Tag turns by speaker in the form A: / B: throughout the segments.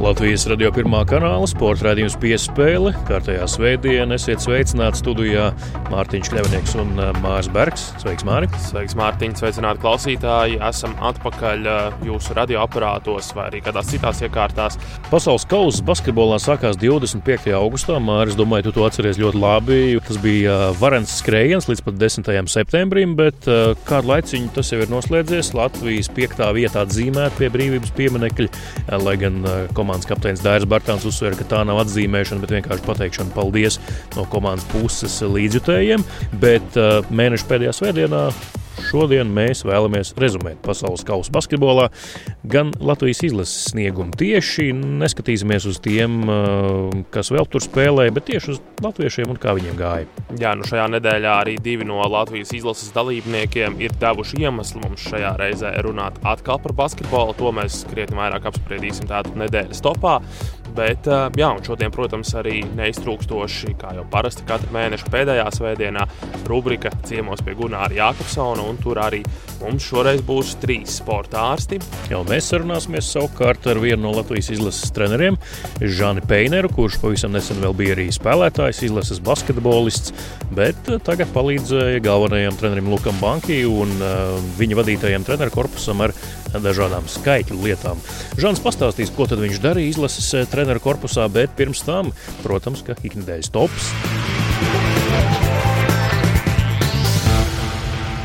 A: Latvijas radio pirmā kanāla sporta raidījums piespēle. Kārtējā svētdienā esiet sveicināti studijā Mārtiņš Kļavnieks un uh, Mārs Bergs. Sveiks, Māri!
B: Sveiks, Mārtiņ! Sveicināti klausītāji! Esam atpakaļ uh, jūsu radioaparātos vai arī kādās citās iekārtās.
A: Pasaules kausa basketbolā sākās 25. augustā. Māris, domāju, tu to atceries ļoti labi. Tas bija uh, varens skrējiens līdz pat 10. septembrim, bet kādu laiciņu tas jau ir noslēdzies. Latvijas piektā vietā atzīmēta pie brīvības pieminekļa, lai gan komanda komandas kapteinis Dairis Bartāns uzsver, ka tā nav atzīmēšana, bet vienkārši pateikšana paldies no komandas puses līdzjutējiem. Bet uh, mēneša pēdējā svētdienā Šodien mēs vēlamies rezumēt pasaules kausa basketbolā, gan Latvijas izlases sniegumu. Tieši neskatīsimies uz tiem, kas vēl tur spēlēja, bet tieši uz latviešiem un kā viņiem gāja.
B: Jā, nu šajā nedēļā arī divi no Latvijas izlases dalībniekiem ir devuši iemeslu mums šajā reizē runāt atkal par basketbolu. To mēs krietni vairāk apspriedīsim tātad nedēļas topā. Bet, jā, un šodien, protams, arī neiztrūkstoši, kā jau parasti katru mēnešu pēdējā svētdienā, rubrika ciemos pie Gunāra Jākopsona, un tur arī mums šoreiz būs trīs sporta ārsti.
A: Jā, mēs sarunāsimies savukārt ar vienu no Latvijas izlases treneriem, Žani Peineru, kurš pavisam nesen vēl bija arī spēlētājs, izlases basketbolists, bet tagad palīdzēja galvenajam trenerim Lukam Banki un uh, viņa vadītajam treneru korpusam ar dažādām skaitļu lietām. Žants pastāstīs, ko tad viņš darīja izlases trenerim treneru korpusā, bet pirms tam, protams, ka ikdienas tops.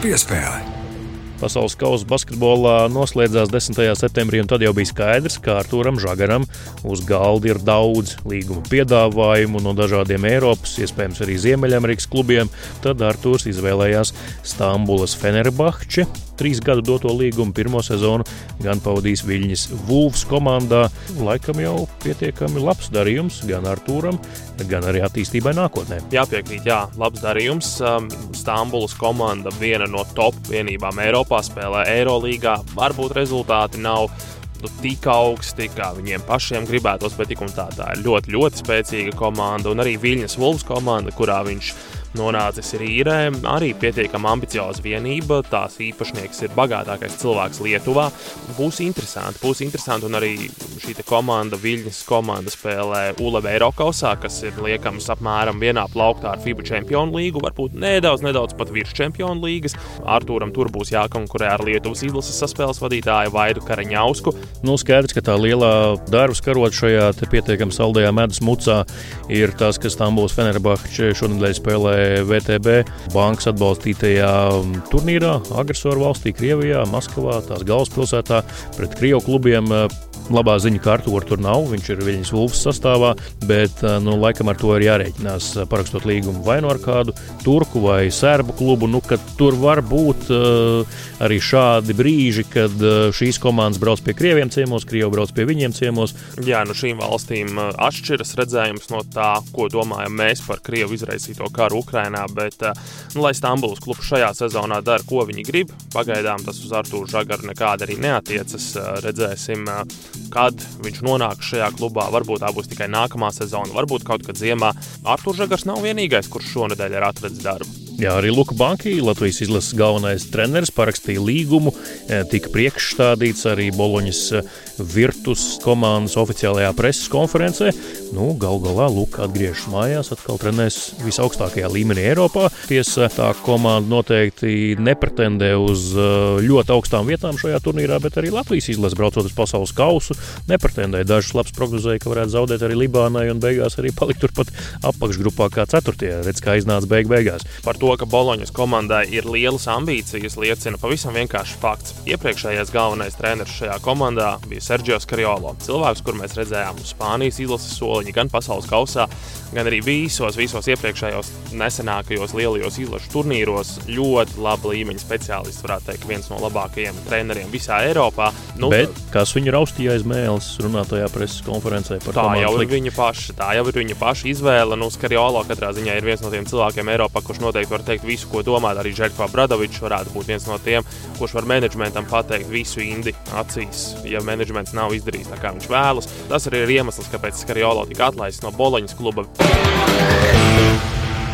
C: Piespēle.
A: Pasaules kausa basketbolā noslēdzās 10. septembrī, un tad jau bija skaidrs, ka Arthūram Žagaram uz galda ir daudz līguma piedāvājumu no dažādiem Eiropas, iespējams, arī Ziemeļamerikas klubiem. Tad Arthurs izvēlējās Stambulas Fenerbahče. Trīs gadu doto līgumu pirmo sezonu gan pavadījis Viļņas Wolves komandā. Laikam jau pietiekami labs darījums gan Arthūram, gan arī attīstībai nākotnē.
B: Jāpiekrīt, jā, labs darījums. Um, Stambulas komanda viena no top vienībām Eiropā. Spēlē Eirolandā. Varbūt rezultāti nav nu, tik augsti, kā viņiem pašiem gribētos, bet tik un tā tā ir ļoti, ļoti spēcīga komanda. Un arī Viļņas Wolves komanda, kurā viņš ir nonācis Rīgā. Arī pietiekami ambicioza vienība. Tās īpašnieks ir bagātākais cilvēks Lietuvā. Būs interesanti. Būs interesanti un arī šī komanda, Viļņas komanda, spēlē ULV Eiropausā, kas ir liekams apmēram vienā plauktā ar FIBA Čempionu līgu. Varbūt nedaudz, nedaudz pat virs Čempionu līgas. Artūram tur būs jākonkurē ar Lietuvas izlases saspēles vadītāju Vaidu Karaņausku.
A: Nu, skaidrs, ka tā lielā darba karot šajā pietiekami saldajā medus mucā ir tas, ka Stambuls Fenerbahče šonadēļ spēlē VTB bankas atbalstītajā turnīrā, agresoru valstī, Krievijā, Maskavā, tās galvaspilsētā pret Krievu klubiem. Labā ziņa, ka Artur tur nav. Viņš ir viņas Wolfs sastāvā, bet nu, laikam ar to ir jārēķinās. Parakstot līgumu vai no nu ar kādu turku vai sērbu klubu, nu, tur var būt uh, arī šādi brīži, kad uh, šīs komandas brauc pie krieviem ciemos, krievi brauc pie viņiem ciemos.
B: Jā, nu šīm valstīm atšķiras redzējums no tā, ko domājam mēs par Krievu izraisīto karu Ukrajinā. Bet, uh, nu, lai Stambulas klubs šajā sezonā dara, ko viņi grib, pagaidām tas uz Artūru Žagaru nekāda arī neatiecas. Redzēsim, kad viņš nonāks šajā klubā. Varbūt tā būs tikai nākamā sezona, varbūt kaut kad ziemā. Artur Žagars nav vienīgais, kurš šonadēļ ir atradzis darbu.
A: Jā, arī Luka Banki, Latvijas izlases galvenais treneris, parakstīja līgumu, eh, tika priekšstādīts arī Boloņas eh, virtus komandas oficiālajā preses konferencē. Nu, Galu galā Luka atgriežas mājās, atkal trenēs visaugstākajā līmenī Eiropā. Tiesa, tā komanda noteikti nepretendē uz eh, ļoti augstām vietām šajā turnīrā, bet arī Latvijas izlase braucot uz pasaules kausu nepretendēja. Dažs labs prognozēja, ka varētu zaudēt arī Libānai un beigās arī palikt turpat apakšgrupā kā ceturtie. Redz, kā iznāca beig beigās.
B: Par to to, ka Boloņas komandai ir lielas ambīcijas, liecina pavisam vienkāršs fakts. Iepriekšējais galvenais treneris šajā komandā bija Sergio Skariolo. Cilvēks, kur mēs redzējām uz Spānijas izlases soliņa, gan pasaules kausā, gan arī visos, visos iepriekšējos nesenākajos lielajos izlašu turnīros. Ļoti laba līmeņa speciālists, varētu teikt, viens no labākajiem treneriem visā Eiropā.
A: Nu, Bet kas viņu raustīja aiz mēles runātajā preses konferencē par
B: tā jau ir viņa paša, tā jau ir viņa paša izvēle. Nu, Skariolo katrā ziņā ir viens no tiem cilvēkiem Eiropā, kurš noteikti var teikt visu, ko domāt. Arī Žerko Bradovičs varētu būt viens no tiem, kurš var menedžmentam pateikt visu indi acīs, ja menedžments nav izdarījis tā, kā viņš vēlas. Tas arī ir iemesls, kāpēc Skariolo tika atlaists no Boloņas kluba.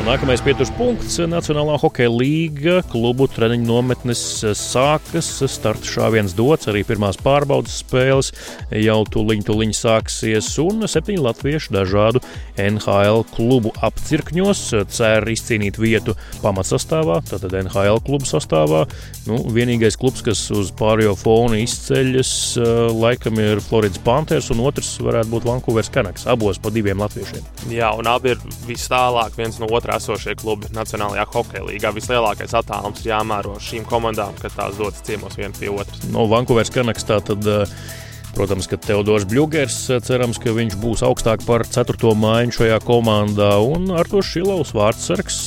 A: Nākamais pieturas punkts - Nacionālā hokeja līga. Klubu treniņu nometnes sākas. Starta šāviens dots, arī pirmās pārbaudas spēles jau tuliņ, tuliņ sāksies. Un septiņi latvieši dažādu NHL klubu apcirkņos cer izcīnīt vietu pamatsastāvā, tātad NHL klubu sastāvā. Nu, vienīgais klubs, kas uz pārējo fonu izceļas, laikam ir Floridas Panthers, un otrs varētu būt Vankūveras Kanaks. Abos pa diviem latviešiem.
B: Jā, un abi ir vis tālāk viens no otra esošie klubi Nacionālajā hokeja līgā. Vislielākais attālums jāmēro šīm komandām, kad tās dodas ciemos viena pie otras.
A: No Vankūveras Kanaks tā tad. Uh, Protams, ka Teodors Bļūgers cerams, ka viņš būs augstāk par 4. mājiņu šajā komandā. Un ar to Šilovs vārdsargs,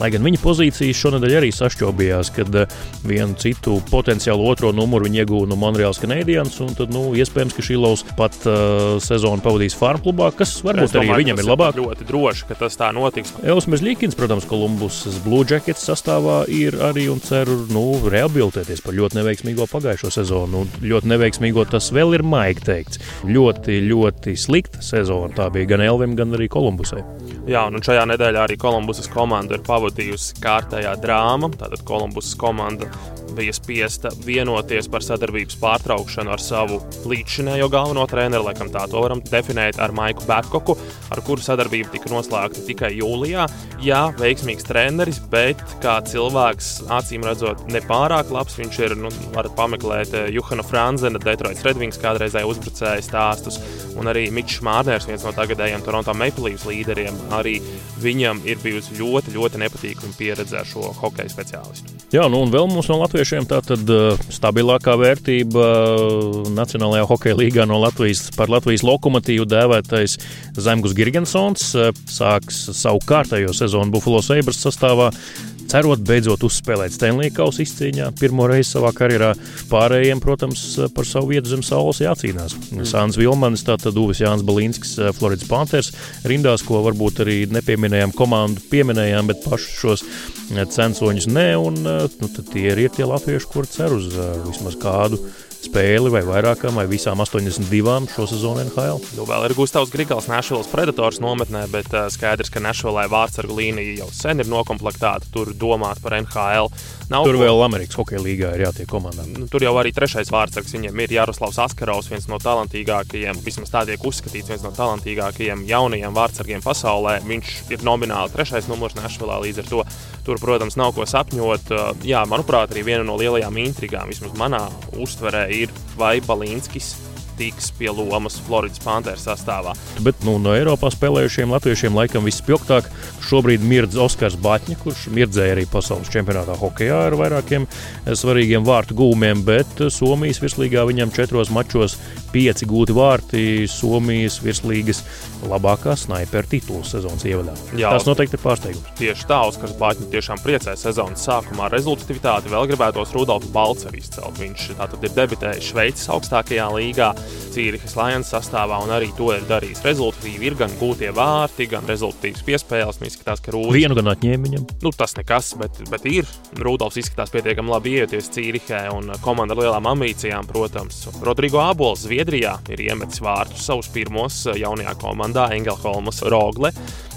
A: lai gan viņa pozīcijas šonadēļ arī sašķobījās, kad eh, vienu citu potenciālu otro numuru viņi iegūta no Monreāls Canadiens. Tad, nu, iespējams, ka Šilovs pat uh, sezonu pavadīs farm klubā, kas varbūt domāju, arī viņam ir labāk.
B: Ļoti droši, ka tas tā notiks.
A: Eusmers Līkins, protams, Kolumbusas Blue Jackets sastāvā ir arī un ceru nu, rehabilitēties par ļoti neveiksmīgo pagājušo sezonu. Nu, ļoti neveiksmīgo tas vēl ir ir maigi teikts. Ļoti, ļoti slikta sezona. Tā bija gan Elvim, gan arī Kolumbusai.
B: Jā, un šajā nedēļā arī Kolumbusas komanda ir pavadījusi kārtējā drāma. Tātad Kolumbusas komanda bija spiesta vienoties par sadarbības pārtraukšanu ar savu līdzšinējo galveno treneru, laikam tā to varam definēt ar Maiku Bēkoku, ar kuru sadarbība tika noslēgta tikai jūlijā. Jā, veiksmīgs treneris, bet kā cilvēks, acīm redzot, nepārāk labs. Viņš ir, nu, varat pameklēt eh, Juhana Franzena, Detroits Redvings kādreizēja uzbrucēja stāstus, un arī Mičs Mārners, viens no tagadējiem Toronto Maple Leafs līderiem, arī viņam ir bijusi ļoti, ļoti nepatīkama pieredze ar šo hokeja speciālistu.
A: Jā, nu un vēl mums no latviešiem tā tad uh, stabilākā vērtība uh, Nacionālajā hokeja līgā no Latvijas par Latvijas lokomotīvu dēvētais Zemgus Girgensons uh, sāks savu kārtējo sezonu Buffalo Sabres sastāvā cerot beidzot uzspēlēt Stanley Kausa izcīņā pirmo reizi savā karjerā. Pārējiem, protams, par savu vietu zem saules jācīnās. Mm. Sāns Vilmans, tātad Uvis Jānis Balīnskis, Floridas Panthers rindās, ko varbūt arī nepieminējām komandu, pieminējām, bet pašus šos censoņus nē, un nu, tie ir tie latvieši, kur cer uz vismaz kādu spēli vai vairākām, vai visām 82 šo sezonu NHL.
B: Nu, vēl ir Gustavs Grigals, Nešvilas Predators nometnē, bet uh, skaidrs, ka Nešvilai vārdsargu līnija jau sen ir nokomplektēta. Tur domāt par NHL.
A: Nav tur ko... vēl Amerikas Hokeja līgā ir jātiek komandām.
B: Nu, tur jau arī trešais vārdsargs viņiem ir Jaroslavs Askarovs, viens no talantīgākajiem, vismaz tā tiek uzskatīts, viens no talantīgākajiem jaunajiem vārdsargiem pasaulē. Viņš ir nomināli trešais numurs Nešvilā līdz ar to. Tur, protams, nav ko sapņot. Jā, manuprāt, arī viena no lielajām intrigām, vismaz manā uztverē, ir vai Balīnskis tiks pie lomas Floridas Panthers sastāvā.
A: Bet nu, no Eiropā spēlējušiem latviešiem laikam vispilgtāk šobrīd mirdz Oskars Batņa, kurš mirdzēja arī pasaules čempionātā hokeja ar vairākiem svarīgiem vārtu gūmiem, bet Somijas virslīgā viņam četros mačos pieci gūti vārti Somijas virslīgas labākā snaipera titula sezonas ievadā. Jā, Tas noteikti ir pārsteigums.
B: Tieši tā, Oskars Batņa tiešām priecē sezonas sākumā rezultatīvitāti. Vēl gribētos Rudolfu Balceru izcelt. Viņš tātad ir debitējis Šveices augstākajā līgā, Cīrihas Lions sastāvā un arī to ir darījis. Rezultatīvi ir gan gūtie vārti, gan rezultatīvas piespēles. Izskatās, ka Rūdis...
A: Vienu gan atņēma viņam.
B: Nu, tas nekas, bet, bet ir. Rudolfs izskatās pietiekami labi ieties Cīrihē un komanda ar lielām ambīcijām, protams. Rodrigo Abols Zviedrijā ir iemetis vārtus savus pirmos jaunajā komandā Engelholmas Rogle.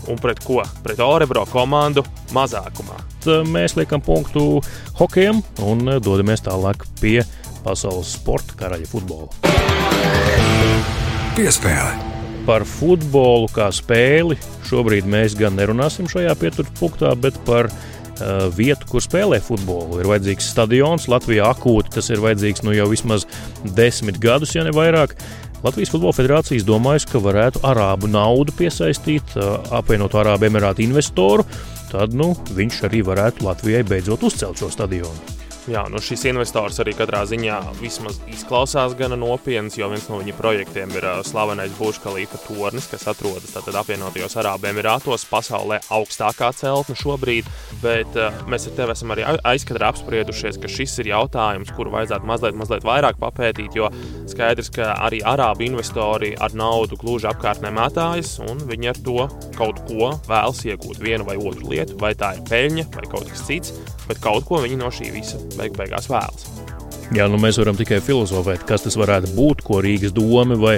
B: Un pret ko? Pret Orebro komandu mazākumā.
A: Mēs liekam punktu hokejam un dodamies tālāk pie pasaules sporta karaļa futbola.
C: Piespēle!
A: Par futbolu kā spēli šobrīd mēs gan nerunāsim šajā pieturpunktā, bet par uh, vietu, kur spēlē futbolu. Ir vajadzīgs stadions. Latvijā akūti tas ir vajadzīgs nu, jau vismaz desmit gadus, ja ne vairāk. Latvijas Futbola Federācija domājas, ka varētu arābu naudu piesaistīt, uh, apvienot Arābu Emirātu investoru. Tad nu, viņš arī varētu Latvijai beidzot uzcelt šo stadionu.
B: Jā, nu šis investors arī katrā ziņā vismaz izklausās gana nopietns, jo viens no viņa projektiem ir uh, slavenais Buļbuļsaktas tornis, kas atrodas apvienotajos Arābu Emirātos, pasaulē augstākā celtne šobrīd. Bet uh, mēs ar tevi esam arī aizkadrā apspriedušies, ka šis ir jautājums, kuru vajadzētu mazliet, mazliet vairāk papētīt, jo skaidrs, ka arī arābu investori ar naudu gluži apkārtnē mētājas, un viņi ar to kaut ko vēlas iegūt, vienu vai otru lietu, vai tā ir peļņa vai kaut kas cits, bet kaut ko viņi no šī visa beig beigās vēlas.
A: Jā, nu mēs varam tikai filozofēt, kas tas varētu būt, ko Rīgas doma vai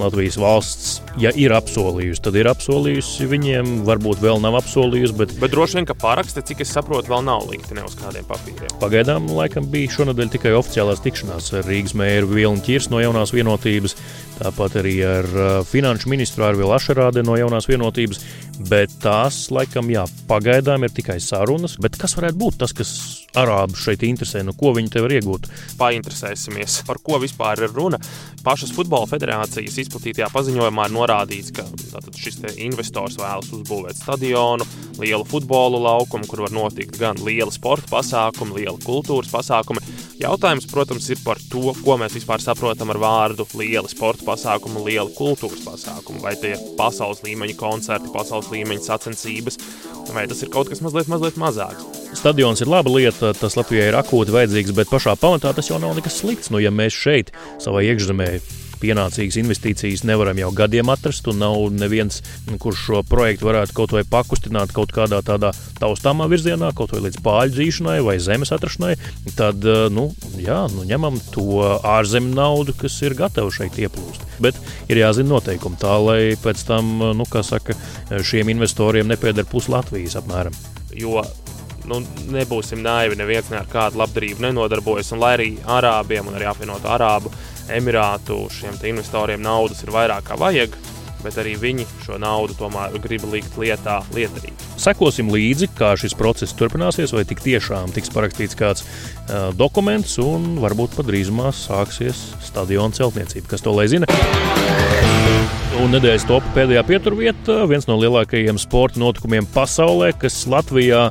A: Latvijas valsts, ja ir apsolījusi, tad ir apsolījusi viņiem, varbūt vēl nav apsolījusi. Bet,
B: bet droši vien, ka paraksti, cik es saprotu, vēl nav likti ne uz kādiem papīriem.
A: Pagaidām, laikam, bija šonadēļ tikai oficiālās tikšanās ar Rīgas mēru Vilnu Čirs no jaunās vienotības, tāpat arī ar uh, finanšu ministru Arvilu Ašerādi no jaunās vienotības. Bet tās, laikam, jā, pagaidām ir tikai sarunas. Bet kas varētu būt tas, kas arābu šeit interesē? Nu, ko viņi te var iegūt?
B: Painteresēsimies, par ko vispār ir runa. Pašas futbola federācijas izplatītajā paziņojumā ir norādīts, ka šis investors vēlas uzbūvēt stadionu, lielu futbola laukumu, kur var notikt gan liela sporta pasākumi, liela kultūras pasākumi. Jautājums, protams, ir par to, ko mēs vispār saprotam ar vārdu liela sporta pasākumu, liela kultūras pasākumu. Vai tie ir pasaules līmeņa koncerti, pasaules līmeņa sacensības, vai tas ir kaut kas mazliet, mazliet mazāks.
A: Stadions ir laba lieta, tas Latvijai ir akūti vajadzīgs, bet pašā pamatā tas jau nav nekas slikts. Nu, ja mēs šeit, savā iekšzemē, pienācīgas investīcijas nevaram jau gadiem atrast, un nav neviens, kurš šo projektu varētu kaut vai pakustināt kaut kādā tādā taustāmā virzienā, kaut vai līdz pāļu dzīšanai vai zemes atrašanai, tad eh, nu, jā, nu, ņemam to ārzemju naudu, kas ir gatava šeit ieplūst. Bet ir jāzina noteikumi tā, lai pēc tam, nu, kā saka, šiem investoriem nepieder pus Latvijas apmēram.
B: Jo nu, nebūsim naivi, neviens ne ar kādu labdarību nenodarbojas. Un, lai arī Arābiem un arī apvienoto Arābu Emirātu šiem investoriem naudas ir vairāk kā vajag, bet arī viņi šo naudu tomēr grib likt lietā lietarīgi.
A: Sekosim līdzi, kā šis process turpināsies, vai tik tiešām tiks parakstīts kāds uh, dokuments, un varbūt pat drīzumā sāksies stadiona celtniecība. Kas to lai zina? Un nedēļas topā pēdējā pieturvieta, viens no lielākajiem sporta notikumiem pasaulē, kas Latvijā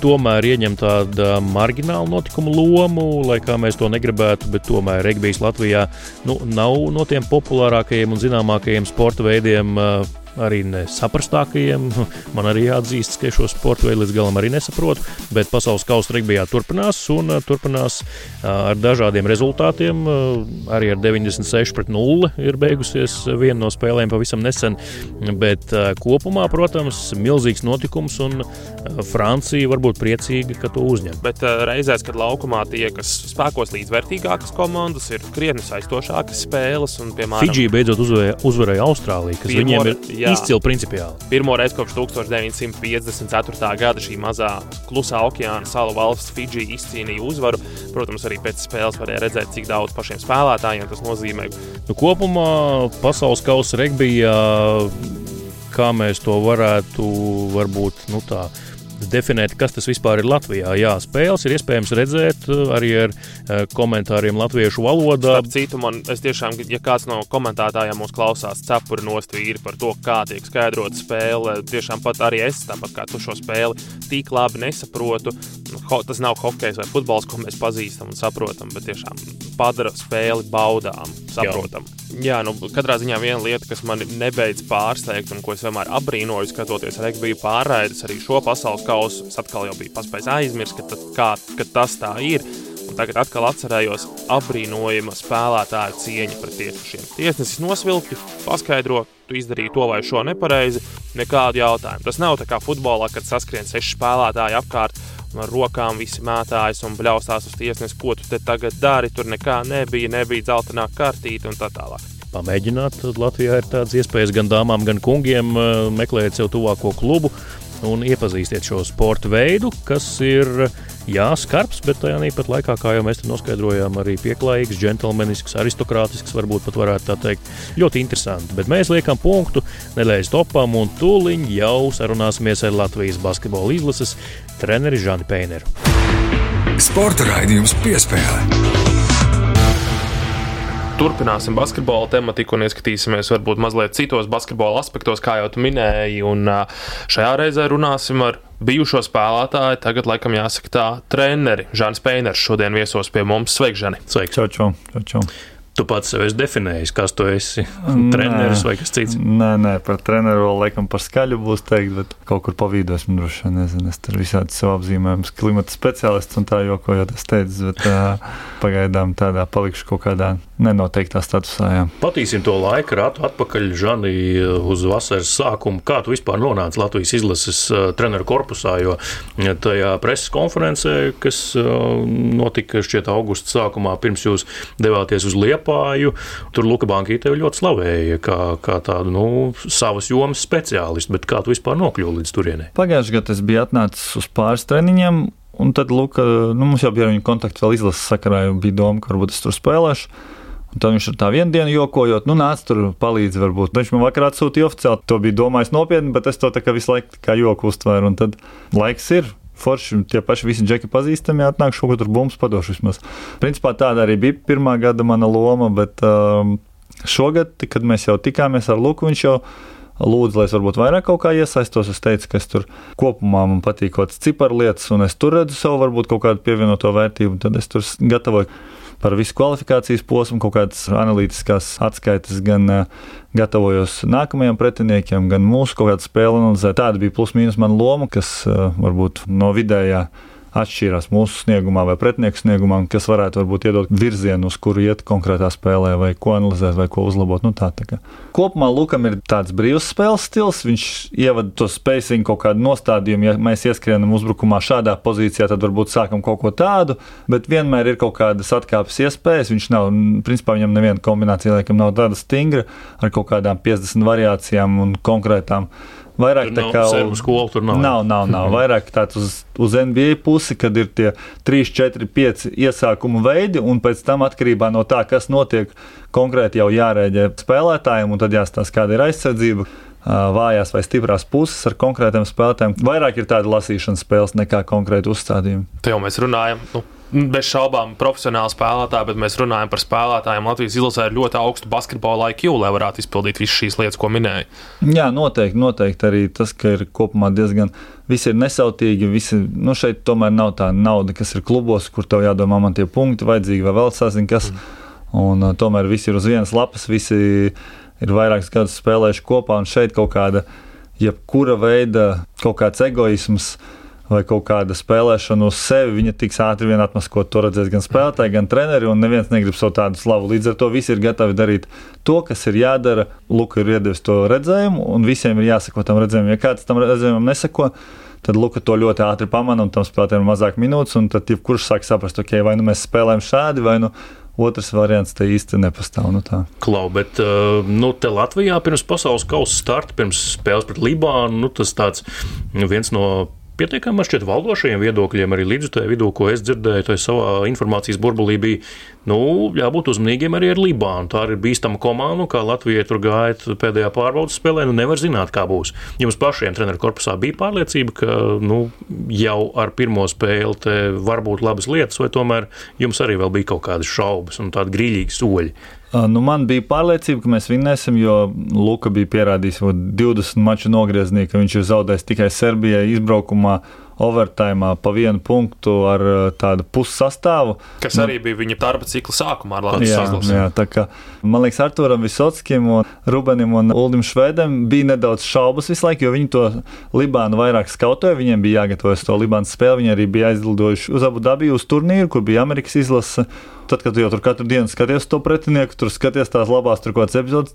A: tomēr ieņem tādu marginālu notikumu lomu, lai kā mēs to negribētu, bet tomēr regbijs Latvijā nu, nav no tiem populārākajiem un zināmākajiem sporta veidiem. Uh, arī nesaprastākajiem. Man arī jāatzīst, ka šo sporta veidu līdz galam arī nesaprotu, bet pasaules kausa regbijā turpinās un uh, turpinās uh, ar dažādiem rezultātiem. Uh, arī ar 96 pret 0 ir beigusies viena no spēlēm pavisam nesen, bet kopumā, protams, milzīgs notikums un Francija var būt priecīga, ka to uzņem.
B: Bet reizēs, kad laukumā tiekas spēkos līdzvērtīgākas komandas, ir krietni saistošākas spēles. Un, piemēram,
A: Fidži beidzot uzvarēja, Austrāliju, kas viņiem ir. Izcili principiāli.
B: Pirmo reizi kopš 1954. gada šī mazā klusā okeāna salu valsts Fidži izcīnīja uzvaru. Protams, arī pēc spēles varēja redzēt, cik daudz pašiem spēlētājiem tas nozīmē.
A: Nu, kopumā pasaules kausa regbijā, kā mēs to varētu varbūt nu, tā definēt, kas tas vispār ir Latvijā. Jā, spēles ir iespējams redzēt uh, arī ar uh, komentāriem latviešu valodā.
B: Starp citu, man tiešām, ja kāds no komentētājiem mūs klausās, cepuri nostīri par to, kā tiek skaidrota spēle, tiešām pat arī es, tāpat kā tu šo spēli, tik labi nesaprotu. Nu, tas nav hokejs vai futbols, ko mēs pazīstam un saprotam, bet tiešām padara spēli baudām, saprotam. Jā. Jā, nu, katrā ziņā viena lieta, kas man nebeidz pārsteigt, un ko es vienmēr apbrīnoju, skatoties regbiju pārraides, arī šo pasaules kausu, es atkal jau biju paspējis aizmirst, ka, tad, kā, ka tas tā ir. Un tagad atkal atcerējos apbrīnojama spēlētāja cieņa pret tiesnešiem. Tiesnesis nosvilpti, paskaidro, tu izdarīji to vai šo nepareizi, nekādu jautājumu. Tas nav tā kā futbolā, kad saskrien seši spēlētāji apkārt ar rokām visi mētājas un bļaustās uz tiesnesi, ko tu te tagad dari. Tur nekā nebija, nebija dzeltenā kartīte un tā tālāk.
A: Pamēģināt, Latvijā ir tādas iespējas gan dāmām, gan kungiem eh, meklēt sev tuvāko klubu un iepazīstiet šo sporta veidu, kas ir jā, skarbs, bet tajā pat laikā, kā jau mēs noskaidrojām, arī pieklājīgs, džentlmenisks, aristokrātisks, varbūt pat varētu tā teikt, ļoti interesanti. Bet mēs liekam punktu nedēļas topam un tūliņ jau sarunāsimies ar Latvijas basketbola izlases treneri Žani Peineru.
C: Sporta raidījums piespēlē.
B: Turpināsim basketbola tematiku un ieskatīsimies varbūt mazliet citos basketbola aspektos, kā jau tu minēji. Un šajā reizē runāsim ar bijušo spēlētāju, tagad laikam jāsaka tā, treneri Žants Peiners šodien viesos pie mums. Sveiki, Žani!
A: Sveiki!
D: Čau, čau, čau, čau.
A: Tu pats sev esi definējis, kas tu esi. Treneris vai kas cits?
D: Nē, nē, par treneru vēl laikam par skaļu būs teikt, bet kaut kur pa vidu esmu droši vien. Nezinu, es tur visādi sev apzīmējumu, klimata speciālists un tā jokojot, es teicu, bet uh, pagaidām tādā palikšu kaut kādā nenoteiktā statusā. Jā.
A: Patīsim to laika ratu atpakaļ, Žani, uz vasaras sākumu. Kā tu vispār nonāci Latvijas izlases uh, treneru korpusā, jo tajā preses konferencē, kas uh, notika šķiet augusta sākumā, pirms jūs devāties uz Liepāju. Tur Luka Banka tevi ļoti slavēja kā, kā tādu nu, savas jomas speciālistu, bet kā tu vispār nokļuvi līdz turienei?
D: Pagājušajā gadā es biju atnācis uz pāris treniņiem. Un tad, lūk, nu, mums jau bija viņa kontakts vēl izlases sakarā, jau bija doma, ka varbūt es tur spēlēšu. Un tad viņš ar tā vienu dienu jokojot, nu, nāc tur palīdzi. Varbūt. Viņš man vakarā atsūtīja oficiāli. To bija domājis nopietni, bet es to tā kā visu laiku kā joku uztvēru. Un tad laiks ir forši, tie paši visi džeki pazīstami, atnāk šo tur bumbu padošu vismaz. Principā tāda arī bija pirmā gada mana loma, bet um, šogad, kad mēs jau tikāmies ar Luku, viņš jau lūdzu, lai es varbūt vairāk kaut kā iesaistos. Es teicu, ka es tur kopumā man patīk kaut kādas ciparu lietas, un es tur redzu savu varbūt kaut kādu pievienoto vērtību, tad es tur gatavoju par visu kvalifikācijas posmu, kaut kādas analītiskās atskaites, gan gatavojos nākamajiem pretiniekiem, gan mūsu kaut kādu spēli analizēt. Tāda bija plus-mínus mana loma, kas varbūt no vidējā atšķīrās mūsu sniegumā vai pretinieku sniegumā, kas varētu varbūt iedot virzienu, uz kuru iet konkrētā spēlē, vai ko analizēt, vai ko uzlabot. Nu, tā, tā kā. Kopumā Lukam ir tāds brīvs spēles stils. Viņš ievada to spēcīgu kaut kādu nostādījumu. Ja mēs ieskrienam uzbrukumā šādā pozīcijā, tad varbūt sākam kaut ko tādu, bet vienmēr ir kaut kādas atkāpes iespējas. Viņš nav, principā viņam neviena kombinācija laikam nav tāda stingra ar kaut kādām 50 variācijām un konkrētām Vairāk
A: tur tā kā uz skolu tur nav.
D: Nav, nav, nav. Vairāk tāds uz, uz NBA pusi, kad ir tie 3, 4, 5 iesākumu veidi, un pēc tam atkarībā no tā, kas notiek, konkrēti jau jārēģē spēlētājiem, un tad jāstāsta, kāda ir aizsardzība. Vājās vai stiprās puses ar konkrētiem spēlētājiem. Vairāk ir tāda lasīšanas spēles nekā konkrēti uzstādījumi.
B: Te jau mēs runājam, nu, bez šaubām profesionāli spēlētāji, bet mēs runājam par spēlētājiem. Latvijas izlasē ir ļoti augstu basketbola IQ, lai varētu izpildīt visas šīs lietas, ko minēja.
D: Jā, noteikti, noteikti arī tas, ka ir kopumā diezgan. Visi ir nesautīgi, visi, nu šeit tomēr nav tā nauda, kas ir klubos, kur tev jādomā, man tie punkti vajadzīgi vai vēl sāzina kas. Mm. Un, uh, tomēr visi ir uz vienas lapas, visi ir vairākus gadus spēlējuši kopā, un šeit kaut kāda, jebkura veida kaut kāds egoisms, uh, vai kaut kāda spēlēšana uz sevi, viņa tiks ātri vien atmaskot. To redzēs gan spēlētāji, gan treneri, un neviens negrib savu tādu slavu. Līdz ar to visi ir gatavi darīt to, kas ir jādara. Luka ir iedevis to redzējumu, un visiem ir jāsako tam redzējumam. Ja kāds tam redzējumam nesako, tad Luka to ļoti ātri pamana, un tam spēlētājiem ir mazāk minūtes, un tad jebkurš sāk saprast, ok, vai nu mēs spēlējam šādi, vai nu Otrs variants te īsti nepastāv. Nu tā.
A: Klau, bet uh, nu, te Latvijā pirms pasaules kausa starta, pirms spēles pret Libānu, nu, tas tāds nu, viens no pietiekami man šķiet valdošajiem viedokļiem, arī līdzjutēju vidū, ko es dzirdēju, tai savā informācijas burbulī bija, nu, jābūt uzmanīgiem arī ar Libānu. Tā ir bīstama komanda, kā Latvijai tur gāja pēdējā pārbaudas spēlē, nu nevar zināt, kā būs. Jums pašiem treneru korpusā bija pārliecība, ka nu, jau ar pirmo spēli te var būt labas lietas, vai tomēr jums arī vēl bija kaut kādas šaubas un tādi grīļīgi soļi.
D: Nu, man bija pārliecība, ka mēs vinnēsim, jo Luka bija pierādījis 20 maču nogriezienī, ka viņš ir zaudējis tikai Serbijai izbraukumā overtājumā pa vienu punktu ar tādu pussastāvu.
B: Kas nu, arī bija viņa darba cikla sākumā ar Latvijas
D: izlasi. Jā, tā kā man liekas, Arturam Visotskim un Rubenim un Uldim Švedam bija nedaudz šaubas visu laiku, jo viņi to Libānu vairāk skautoja. Viņiem bija jāgatavojas to Libānas spēli. Viņi arī bija aizlidojuši uz Abu Dabiju uz turnīru, kur bija Amerikas izlase. Tad, kad jau tur katru dienu skaties to pretinieku, tur skaties tās labās, tur kaut kādas epizodes,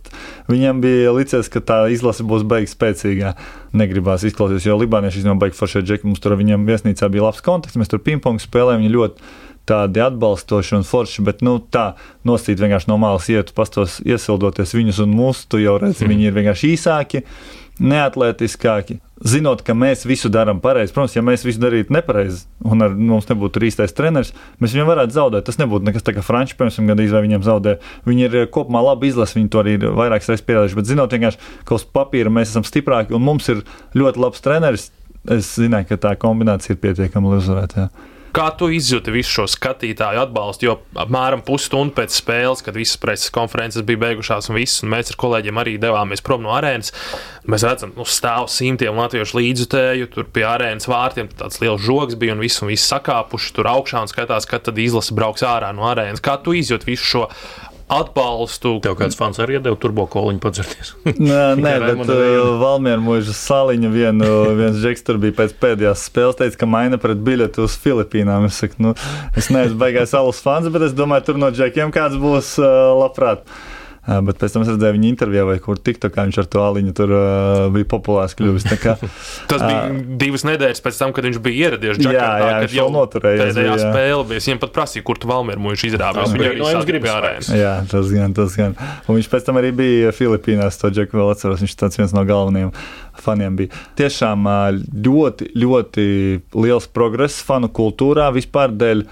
D: viņam bija licies, ka tā izlase būs beigas spēcīgā. Negribās izklausīties, jo Libānieši īstenībā baigi forši džeki. Mums tur viņam viesnīcā bija labs kontakts, mēs tur pingpong spēlējām. Viņi ļoti tādi atbalstoši un forši, bet nu, tā nosīt vienkārši no malas ietu, pastos iesildoties viņus un mūsu. Tu jau redzi, mm. viņi ir vienkārši īsāki neatletiskāki. Zinot, ka mēs visu darām pareizi, protams, ja mēs visu darītu nepareizi, un ar, mums nebūtu īstais treneris, mēs viņam varētu zaudēt. Tas nebūtu nekas tāds, kā Frančija, piemēram, gandrīz vai viņam zaudē. Viņi ir kopumā labi izlasījuši, viņi to arī vairākas reizes pierādījuši. Bet zinot, ka uz papīra mēs esam stiprāki un mums ir ļoti labs treneris, es zināju, ka tā kombinācija ir pietiekama, lai uzvarētu.
B: Kā tu izjūti visu šo skatītāju atbalstu? Jo apmēram pusstundu pēc spēles, kad visas preses konferences bija beigušās un viss, un mēs ar kolēģiem arī devāmies prom no arēnas, mēs redzam, nu, stāv simtiem latviešu līdzjutēju, tur pie arēnas vārtiem tāds liels žogs bija un viss, un viss sakāpuši tur augšā un skatās, kad tad izlase brauks ārā no arēnas. Kā tu izjūti visu šo atbalstu.
A: Tev kāds fans arī iedeva turbo koliņu padzerties.
D: nē, nē bet uh, Valmiera mūža saliņa vienu, viens žeks tur bija pēc pēdējās spēles, teica, ka maina pret biļeti uz Filipīnām. Es saku, nu, es neesmu baigais alus fans, bet es domāju, tur no džekiem kāds būs uh, labprāt. Bet pēc tam es redzēju viņa intervijā, vai kur tiktu, kā viņš ar to aliņu tur uh, bija populārs kļuvis. Kā,
B: Tas bija uh, divas nedēļas pēc tam, kad viņš bija ieradies
D: Džakartā. Jā, jā, kad jau
B: noturējās. Pēdējā bija, spēle bija. Viņam pat prasīja, kur tu Valmieru mūžu izrāvās.
A: Viņš arī no jums gribēja ārēs.
D: Jā, tas gan, tas gan. Un viņš pēc tam arī bija Filipīnās, to Džeku vēl atceros. Viņš tāds viens no galvenajiem faniem bija. Tiešām ļoti, ļoti liels progress fanu kultūrā vispār dēļ.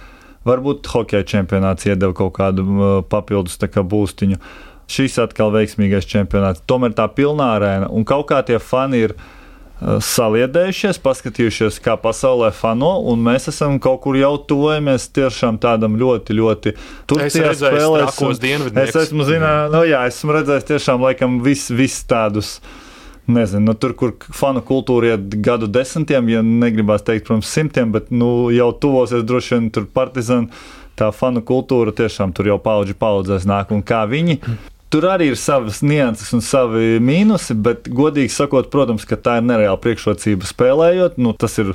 D: Varbūt hokeja čempionāts iedeva kaut kādu papildus kā būstiņu. Uh, šis atkal veiksmīgais čempionāts. Tomēr tā pilnā arēna un kaut kā tie fani ir uh, saliedējušies, paskatījušies, kā pasaulē fano, un mēs esam kaut kur jau tuvojamies tiešām tādam ļoti, ļoti
B: turpinājumam spēlēm.
D: Es esmu, zinā, nu, jā, esmu redzējis tiešām laikam vis, vis tādus. Nezinu, nu, tur, kur fanu kultūra iet gadu desmitiem, ja negribās teikt, protams, simtiem, bet nu, jau tuvosies droši vien tur partizāni. Tā fanu kultūra tiešām tur jau paudžu paudzēs nāk, un kā viņi Tur arī ir savas nianses un savi mīnusi, bet, godīgi sakot, protams, ka tā ir nereāla priekšrocība spēlējot. Nu, tas ir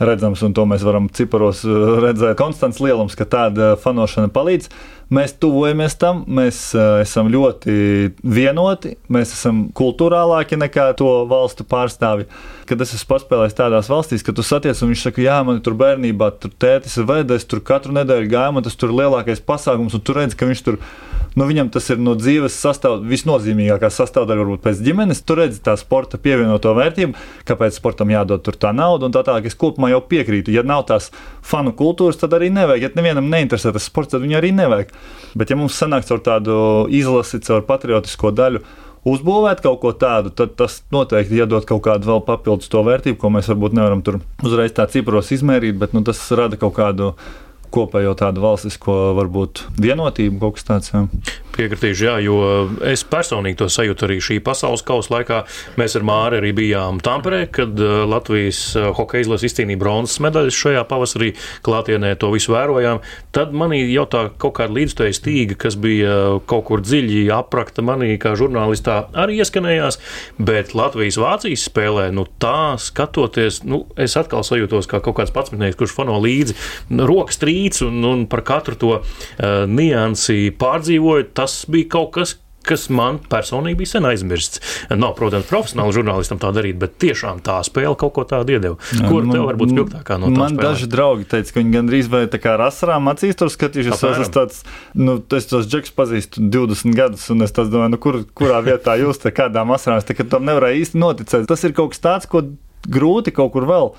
D: redzams, un to mēs varam ciparos uh, redzēt. Konstants lielums, ka tāda fanošana palīdz. Mēs tuvojamies tam, mēs uh, esam ļoti vienoti, mēs esam kultūrālāki nekā to valstu pārstāvji. Kad es esmu paspēlējis tādās valstīs, ka tu satiec un viņš saka, jā, man tur bērnībā tur tētis ir veidojis, tur katru nedēļu gāja, man tas tur ir lielākais pasākums, un tu redz, ka viņš tur nu, viņam tas ir no dzīves sastāv, visnozīmīgākā sastāvdaļa, varbūt pēc ģimenes. Tur redzi tā sporta pievienoto vērtību, kāpēc sportam jādod tur tā nauda un tā tālāk. Es kopumā jau piekrītu. Ja nav tās fanu kultūras, tad arī nevajag. Ja nevienam neinteresē tas sports, tad viņu arī nevajag. Bet ja mums sanāks ar tādu izlasi, caur patriotisko daļu, uzbūvēt kaut ko tādu, tad tas noteikti iedod kaut kādu vēl papildus to vērtību, ko mēs varbūt nevaram tur uzreiz tā cipros izmērīt, bet nu, tas rada kaut kādu kopējo tādu valstisko varbūt vienotību, kaut kas tāds. Jā.
A: Piekritīšu, jā, jo es personīgi to sajūtu arī šī pasaules kausa laikā. Mēs ar Māri arī bijām Tamperē, kad uh, Latvijas uh, hokeja izlases izcīnīja bronzas medaļas šajā pavasarī. Klātienē to visu vērojām. Tad manī jau tā kaut kāda līdzstēja stīga, kas bija uh, kaut kur dziļi aprakta manī kā žurnālistā, arī ieskanējās. Bet Latvijas-Vācijas spēlē, nu tā skatoties, nu, es atkal sajūtos kā kaut kāds patsmitnieks, kurš fano līdzi rokas trīc un, un par katru to uh, niansi pārdzīvoju tas bija kaut kas, kas man personīgi bija sen aizmirsts. Nav, protams, profesionāli žurnālistam tā darīt, bet tiešām tā spēle kaut ko tādu iedeva. Kur man, tev varbūt spilgtākā no tā?
D: Man spēlē? daži draugi teica, ka viņi gandrīz vai tā kā rasarām acīs tur skatījušies. Es esmu tāds, nu, es tos džeks pazīstu 20 gadus, un es domāju, nu, kur, kurā vietā jūs te kādām asarām, es tā, tam nevarēju īsti noticēt. Tas ir kaut kas tāds, ko grūti kaut kur vēl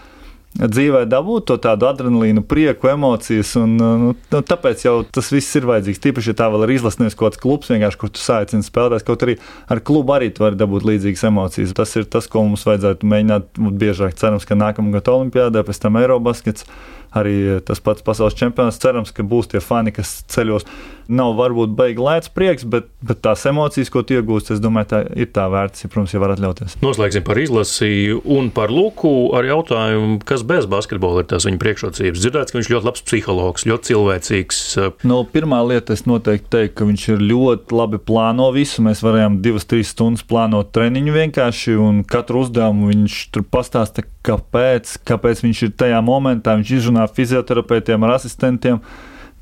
D: dzīvē dabūt to tādu adrenalīnu, prieku, emocijas. Un, nu, nu, tāpēc jau tas viss ir vajadzīgs. Tīpaši, ja tā vēl ir izlasnieks kaut kāds klubs, kur tu saicini spēlētājs, kaut arī ar klubu arī tu vari dabūt līdzīgas emocijas. Tas ir tas, ko mums vajadzētu mēģināt biežāk. Cerams, ka nākamā gada olimpiādē, pēc tam Eirobaskets arī tas pats pasaules čempionāts. Cerams, ka būs tie fani, kas ceļos. Nav varbūt baigi lēts prieks, bet, bet tās emocijas, ko iegūst, es domāju, tā ir tā vērts, ja, protams, ja var atļauties.
A: Noslēgsim par izlasi un par Luku ar jautājumu, kas bez basketbola ir tās viņa priekšrocības. Dzirdēts, ka viņš ļoti labs psihologs, ļoti cilvēcīgs.
D: No, pirmā lieta, es noteikti teiktu, ka viņš ir ļoti labi plāno visu. Mēs varējām divas, trīs stundas plānot treniņu vienkārši, un katru uzdevumu viņš tur pastāsta, kāpēc, kāpēc viņš ir tajā momentā. Viņš izrunā fizioterapeitiem, ar asistentiem.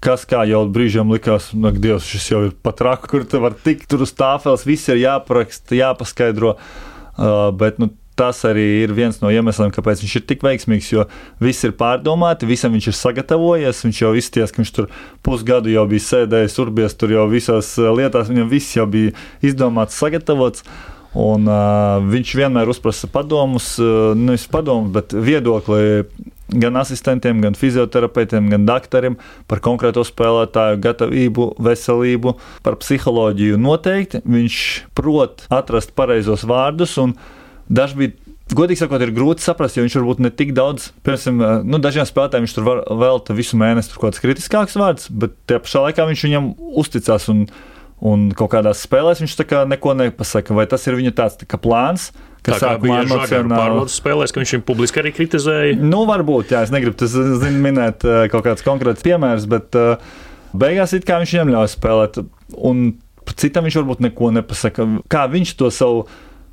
D: Kas kā jau brīžiem likās, ka Dievs, šis jau ir pat raka, kur tu vari tikt tur uz tāfeles, viss ir jāparaksta, jāpaskaidro. Uh, bet nu, tas arī ir viens no iemesliem, kāpēc viņš ir tik veiksmīgs. Jo viss ir pārdomāti, visam viņš ir sagatavojies. Viņš jau izties, ka viņš tur pusgadu jau bija sēdējis, urbies tur jau visās lietās. Viņam viss jau bija izdomāts, sagatavots. Un, uh, viņš vienmēr uzprasa padomus, uh, nevis padomus, bet viedokli gan asistentiem, gan fizioterapeitiem, gan doktoriem par konkrēto spēlētāju gatavību, veselību, par psiholoģiju. Noteikti viņš prot atrast pareizos vārdus, un dažkārt Godīgi sakot, ir grūti saprast, jo viņš varbūt ne tik daudz, piemēram, nu, dažiem spēlētājiem viņš tur velta visu mēnesi kaut kāds kritiskāks vārds, bet tajā pašā laikā viņš viņam uzticās. Un, un kaut kādās spēlēs viņš kā neko nepasaka. Vai tas ir viņa tāds tā plāns?
A: Kas sākumā emocionāli pārbaudas spēlēs, ka viņš viņu publiski arī kritizēja.
D: Nu, varbūt, jā, es negribu tas, zin, minēt eh, kaut kādus konkrētus piemērus, bet uh, beigās it kā viņš viņam ļauj spēlēt. Un citam viņš varbūt neko nepasaka. Kā viņš to savu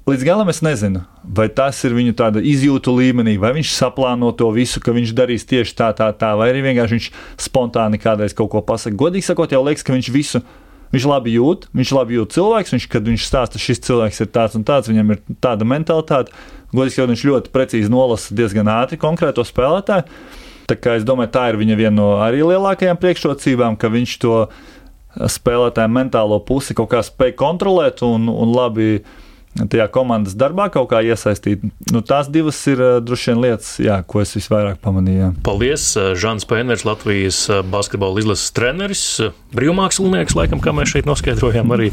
D: Līdz galam es nezinu, vai tas ir viņu tāda izjūtu līmenī, vai viņš saplāno to visu, ka viņš darīs tieši tā, tā, tā, vai arī vienkārši viņš spontāni kādreiz kaut ko pasakā. Godīgi sakot, jau liekas, ka viņš visu. Viņš labi jūt, viņš labi jūt cilvēks. Viņš, kad viņš stāsta, šis cilvēks ir tāds un tāds, viņam ir tāda mentalitāte. Godīgi sakot, viņš ļoti precīzi nolasa diezgan ātri konkrēto spēlētāju. Tā kā es domāju, tā ir viņa viena no arī lielākajām priekšrocībām, ka viņš to spēlētāju mentālo pusi kaut kā spēj kontrolēt un, un labi tajā komandas darbā kaut kā iesaistīt. Nu, tās divas ir uh, droši vien lietas, jā, ko es visvairāk pamanīju. Jā.
A: Paldies! Žants Pēners, Latvijas basketbola izlases treneris, brīvmākslinieks, laikam, kā mēs šeit noskaidrojām. Arī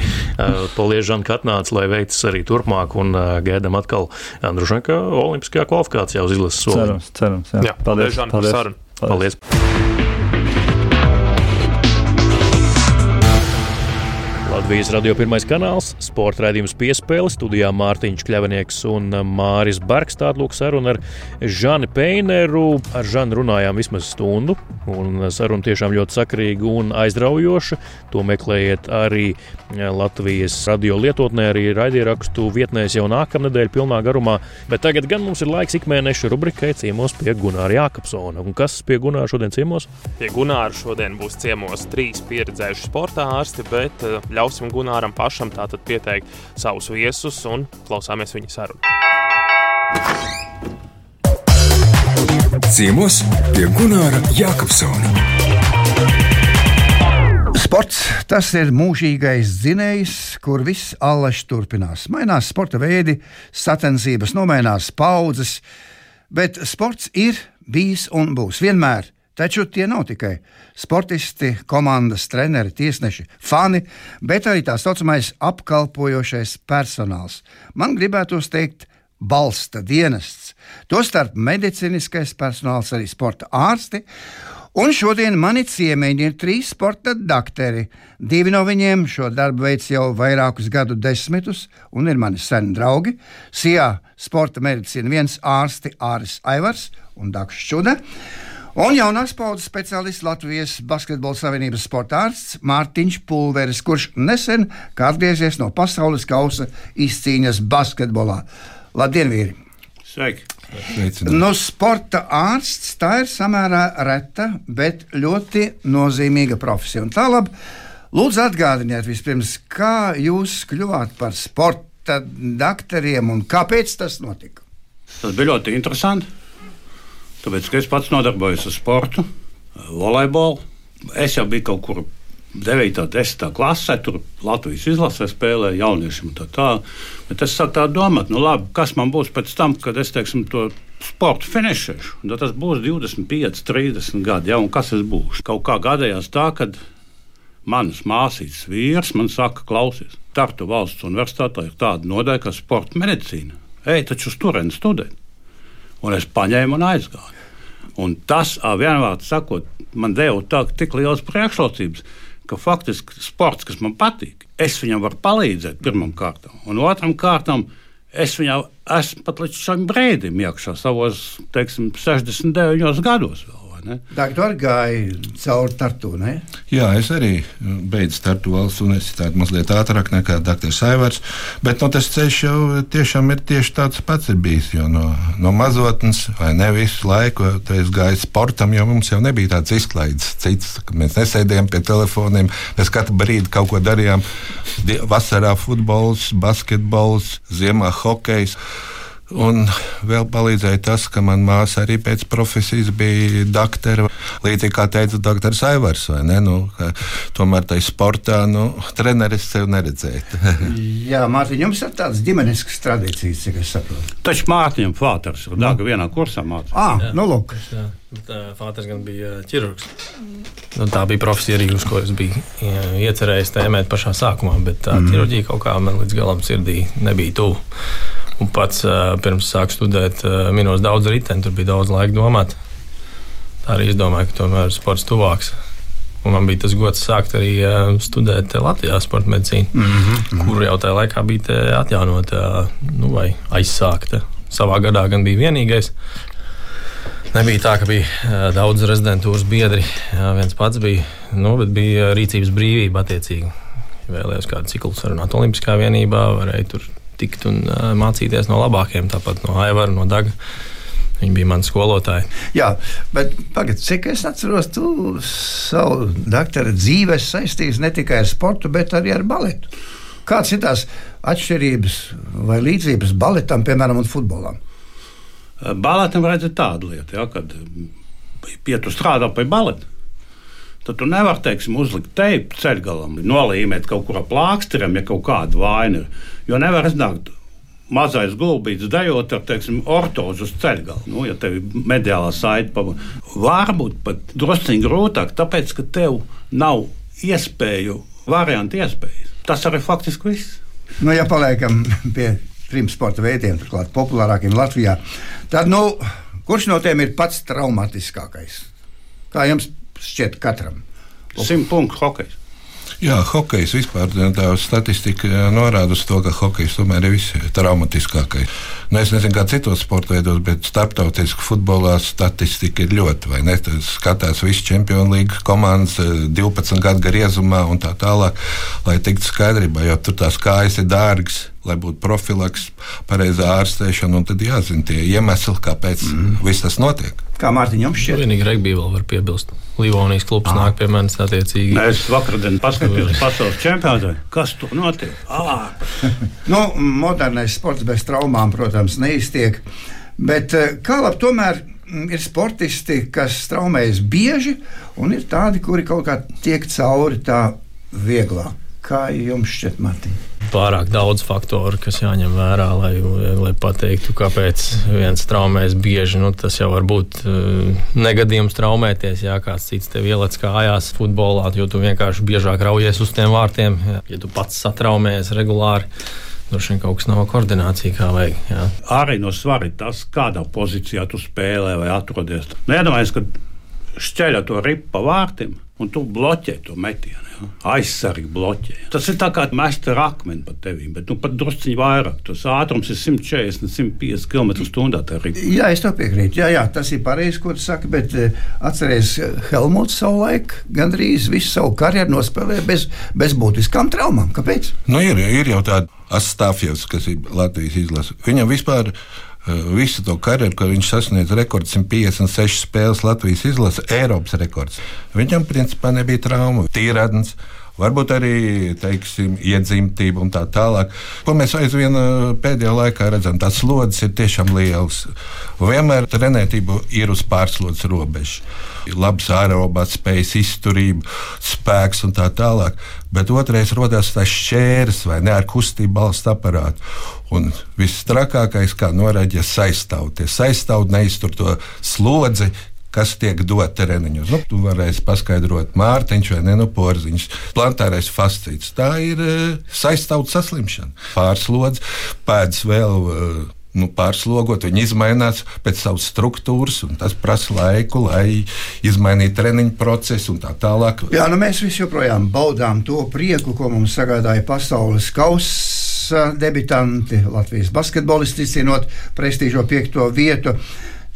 A: paldies, Žan, ka atnāca, lai veicas arī turpmāk un gaidām atkal droši vien, ka olimpiskajā kvalifikācijā uz izlases soli.
D: Cerams, cerams. Jā.
B: Jā, paldies, Žan, par sarunu.
A: Paldies! paldies. Latvijas radio pirmais kanāls, sporta raidījums piespēle, studijā Mārtiņš Kļavinieks un Māris Bergs. Tāda lūk saruna ar Žani Peineru. Ar Žani runājām vismaz stundu, un saruna tiešām ļoti sakrīga un aizraujoša. To meklējiet arī Latvijas radio lietotnē, arī raidierakstu vietnēs jau nākamnedēļ pilnā garumā. Bet tagad gan mums ir laiks ikmēneša rubrikai ciemos pie Gunāra Jākapsona. Un kas pie Gunāra šodien ciemos?
B: Pie Gunāra šodien būs ciemos trīs pieredzējuši sporta ārsti, bet ļauj ļausim Gunāram pašam tātad pieteikt savus viesus un klausāmies viņa sarunu.
C: Ciemos pie Gunāra Jākapsona.
E: Sports tas ir mūžīgais dzinējs, kur viss allaž turpinās. Mainās sporta veidi, sacensības, nomainās paudzes, bet sports ir bijis un būs vienmēr Taču tie nav tikai sportisti, komandas treneri, tiesneši, fani, bet arī tā saucamais apkalpojošais personāls. Man gribētos teikt, balsta dienests, tostarp medicīniskais personāls, arī sporta ārsti. Un šodien mani ciemiņi ir trīs sporta doktori. Divi no viņiem šo darbu veic jau vairākus gadu desmitus, un ir mani seni draugi. Sijā sporta medicīna viens ārsti Āris Aivars un Dakšs Čuda. Un jaunās paudzes speciālists Latvijas Basketbola Savienības sporta ārsts Mārtiņš Pulveris, kurš nesen atgriezies no pasaules kausa izcīņas basketbolā. Labdien, vīri!
F: Sveiki!
E: No sporta ārsts tā ir samērā reta, bet ļoti nozīmīga profesija. Un tālāk, lūdzu, atgādiniet vispirms, kā jūs kļuvāt par sporta doktoriem un kāpēc tas notika?
F: Tas bija ļoti interesanti. Tāpēc, es pats nodarbojos ar sportu, volejbolu. Es jau biju kaut kur 9. un 10. klasē, tur Latvijas izlasē spēlēja jauniešiem. Tā, tā. Bet es sāku tā domāt, nu labi, kas man būs pēc tam, kad es teiksim, to sportu finišēšu. Tad tas būs 25, 30 gadi, ja, un kas es būšu. Kaut kā gadījās tā, ka manas māsītes vīrs man saka, klausies, Tartu valsts universitātē ir tāda nodaļa kā sporta medicīna. Ej, taču uz turieni studēt. Un es paņēmu un aizgāju. Un tas, vienmēr sakot, man deva tā, tik liels priekšrocības, ka faktiski sports, kas man patīk, es viņam varu palīdzēt pirmam kārtam, un otram kārtam es viņam esmu pat līdz šim brīdim iekšā savos, teiksim, 69 gados. Vēl.
E: Doktor gāja cauri Tartu. Ne?
G: Jā, es arī beidzu Tartu valsts universitāti mazliet ātrāk nekā Dr. Saivars. Bet no, nu, tas ceļš jau tiešām ir tieši tāds pats bijis. No, no mazotnes vai ne visu laiku es gāju sportam, jo mums jau nebija tāds izklaides cits. Mēs nesēdējām pie telefoniem, mēs katru brīdi kaut ko darījām. Vasarā futbols, basketbols, ziemā hokejs. Un vēl palīdzēja tas, ka manā māsā arī pēc profesijas bija doktora. Līdzīgi kā teica doktors Aivars, nu, tomēr tajā sportā nu, treneris sev neredzēja.
E: Jā, Mārtiņ, jums ir tādas ģimeniskas tradīcijas, cik es saprotu.
F: Taču Mārtiņam Fāters ir Dāga vienā kursā mācīja.
E: Ah, nu lūk.
H: Fāters gan bija ķirurgs. Nu, tā bija profesija arī, uz ko es biju iecerējis tēmēt pašā sākumā, bet tā mm. ķirurģija kaut kā man līdz galam sirdī nebija tuvu. Un pats pirms sāku studēt, minos daudz riteni, tur bija daudz laika domāt. Tā arī izdomāju, ka tomēr sports tuvāks. Un man bija tas gods sākt arī studēt Latvijā sporta medicīnu, mm -hmm. kur jau tajā laikā bija atjaunota nu, vai aizsākta. Savā gadā gan bija vienīgais. Nebija tā, ka bija daudz rezidentūras biedri. Jā, viens pats bija, nu, bet bija rīcības brīvība attiecīgi. Vēlējos kādu ciklu sarunāt Olimpiskā vienībā, varēja tur tikt un mācīties no labākajiem, tāpat no Aivara, no Daga. Viņi bija mani skolotāji.
E: Jā, bet pagaid, cik es atceros, tu savu doktora dzīves saistīsi ne tikai ar sportu, bet arī ar baletu. Kādas ir tās atšķirības vai līdzības baletam, piemēram, un futbolam?
F: Baletam redzēt tādu lietu, ja, kad ja tu strādā pie baleta tad tu nevari, teiksim, uzlikt teipu ceļgalam, nolīmēt kaut kur plāksteram, ja kaut kāda vaina ir. Jo nevar iznākt mazais gulbīts dejot ar, teiksim, ortozu uz ceļgala. Nu, ja tev ir mediālā saite, pa, varbūt pat drusciņi grūtāk, tāpēc, ka tev nav iespēju, variantu iespējas. Tas arī faktiski viss.
E: Nu, ja paliekam pie trim sporta veidiem, turklāt populārākiem Latvijā, tad, nu, kurš no tiem ir pats traumatiskākais? Kā jums šķiet katram.
F: Simt punktu hokejs.
G: Jā, hokejs vispār tā statistika norāda uz to, ka hokejs tomēr ir vistraumatiskākais. Nu, es nezinu, kā citos sporta veidos, bet starptautiskā futbolā statistika ir ļoti, vai ne? Tas skatās visas čempionu līnijas komandas 12 gadu griezumā un tā tālāk, lai tiktu skaidrībā, jo tur tās kājas ir dārgas lai būtu profilaks, pareizā ārstēšana, un tad jāzina tie iemesli, kāpēc mm. viss tas notiek.
E: Kā Mārtiņam šķiet?
H: Vienīgi regbija vēl var piebilst. Livonijas klubs ah. nāk pie manis attiecīgi.
F: Nē, es vakardien paskatījos pasaules čempionātā. Kas tur notiek? Ah.
E: nu, modernais sports bez traumām, protams, neiztiek. Bet eh, kā labi tomēr mm, ir sportisti, kas traumējas bieži, un ir tādi, kuri kaut kā tiek cauri tā vieglāk. Kā jums šķiet, Mārtiņ?
H: pārāk daudz faktoru, kas jāņem vērā, lai, lai pateiktu, kāpēc viens traumēs bieži. Nu, tas jau var būt uh, negadījums traumēties, ja kāds cits tev ieliec kājās futbolā, jo tu vienkārši biežāk raujies uz tiem vārtiem, ja, ja tu pats satraumējies regulāri. Droši vien kaut kas nav koordinācija, kā vajag. Jā.
F: Arī no svara tas, kādā pozīcijā tu spēlē vai atrodies. Nedomājies, ka šķeļa to ripu pa vārtiem un tu bloķē to metienu. Ja? Aizsargi bloķē. Tas ir tā kā mest ar akmeni pa tevīm, bet nu, pat drusciņi vairāk. Tas ātrums ir 140, 150 km/h.
E: Jā, es to piekrītu. Jā, jā, tas ir pareizi, ko tu saki, bet uh, atceries, Helmuts savulaik gandrīz visu savu karjeru nospēlēja bez, bez būtiskām traumām. Kāpēc?
G: Nu, ir, ir jau tāda Astāfjevs, kas ir Latvijas izlase. Viņam vispār Eh, visu to karjeru, kad viņš sasniedz rekordu 156 spēles Latvijas izlase, Eiropas rekords. Viņam principā nebija traumu, tīradnes. Varbūt arī teiksim, iedzimtība un tā tālāk. Ko mēs aizvien pēdējā laikā redzam, tās slodzes ir tiešām lielas. Vienmēr trenētība ir uz pārslodzes robežas. Labs aerobāts, spējas izturība, spēks un tā tālāk. Bet otrais rodas tas šķērs vai ne ar kustību balstu aparātu. Un viss trakākais, kā norādīja, saistāvties. Saistāvot neiztur to slodzi, kas tiek dota treniņos. Nu, tu varēsi paskaidrot, mārciņš vai nenoporziņš, plantārais fascīts. Tā ir uh, saistāvta saslimšana. Pārslodzi, pēdas vēl. Uh, Nu, pārslogot, viņi izmainās pēc savas struktūras, un tas prasa laiku, lai izmainītu treniņu procesu un tā tālāk.
E: Jā, nu mēs visi joprojām baudām to prieku, ko mums sagādāja pasaules kausa debitanti, Latvijas basketbolisti izcīnot prestižo piekto vietu.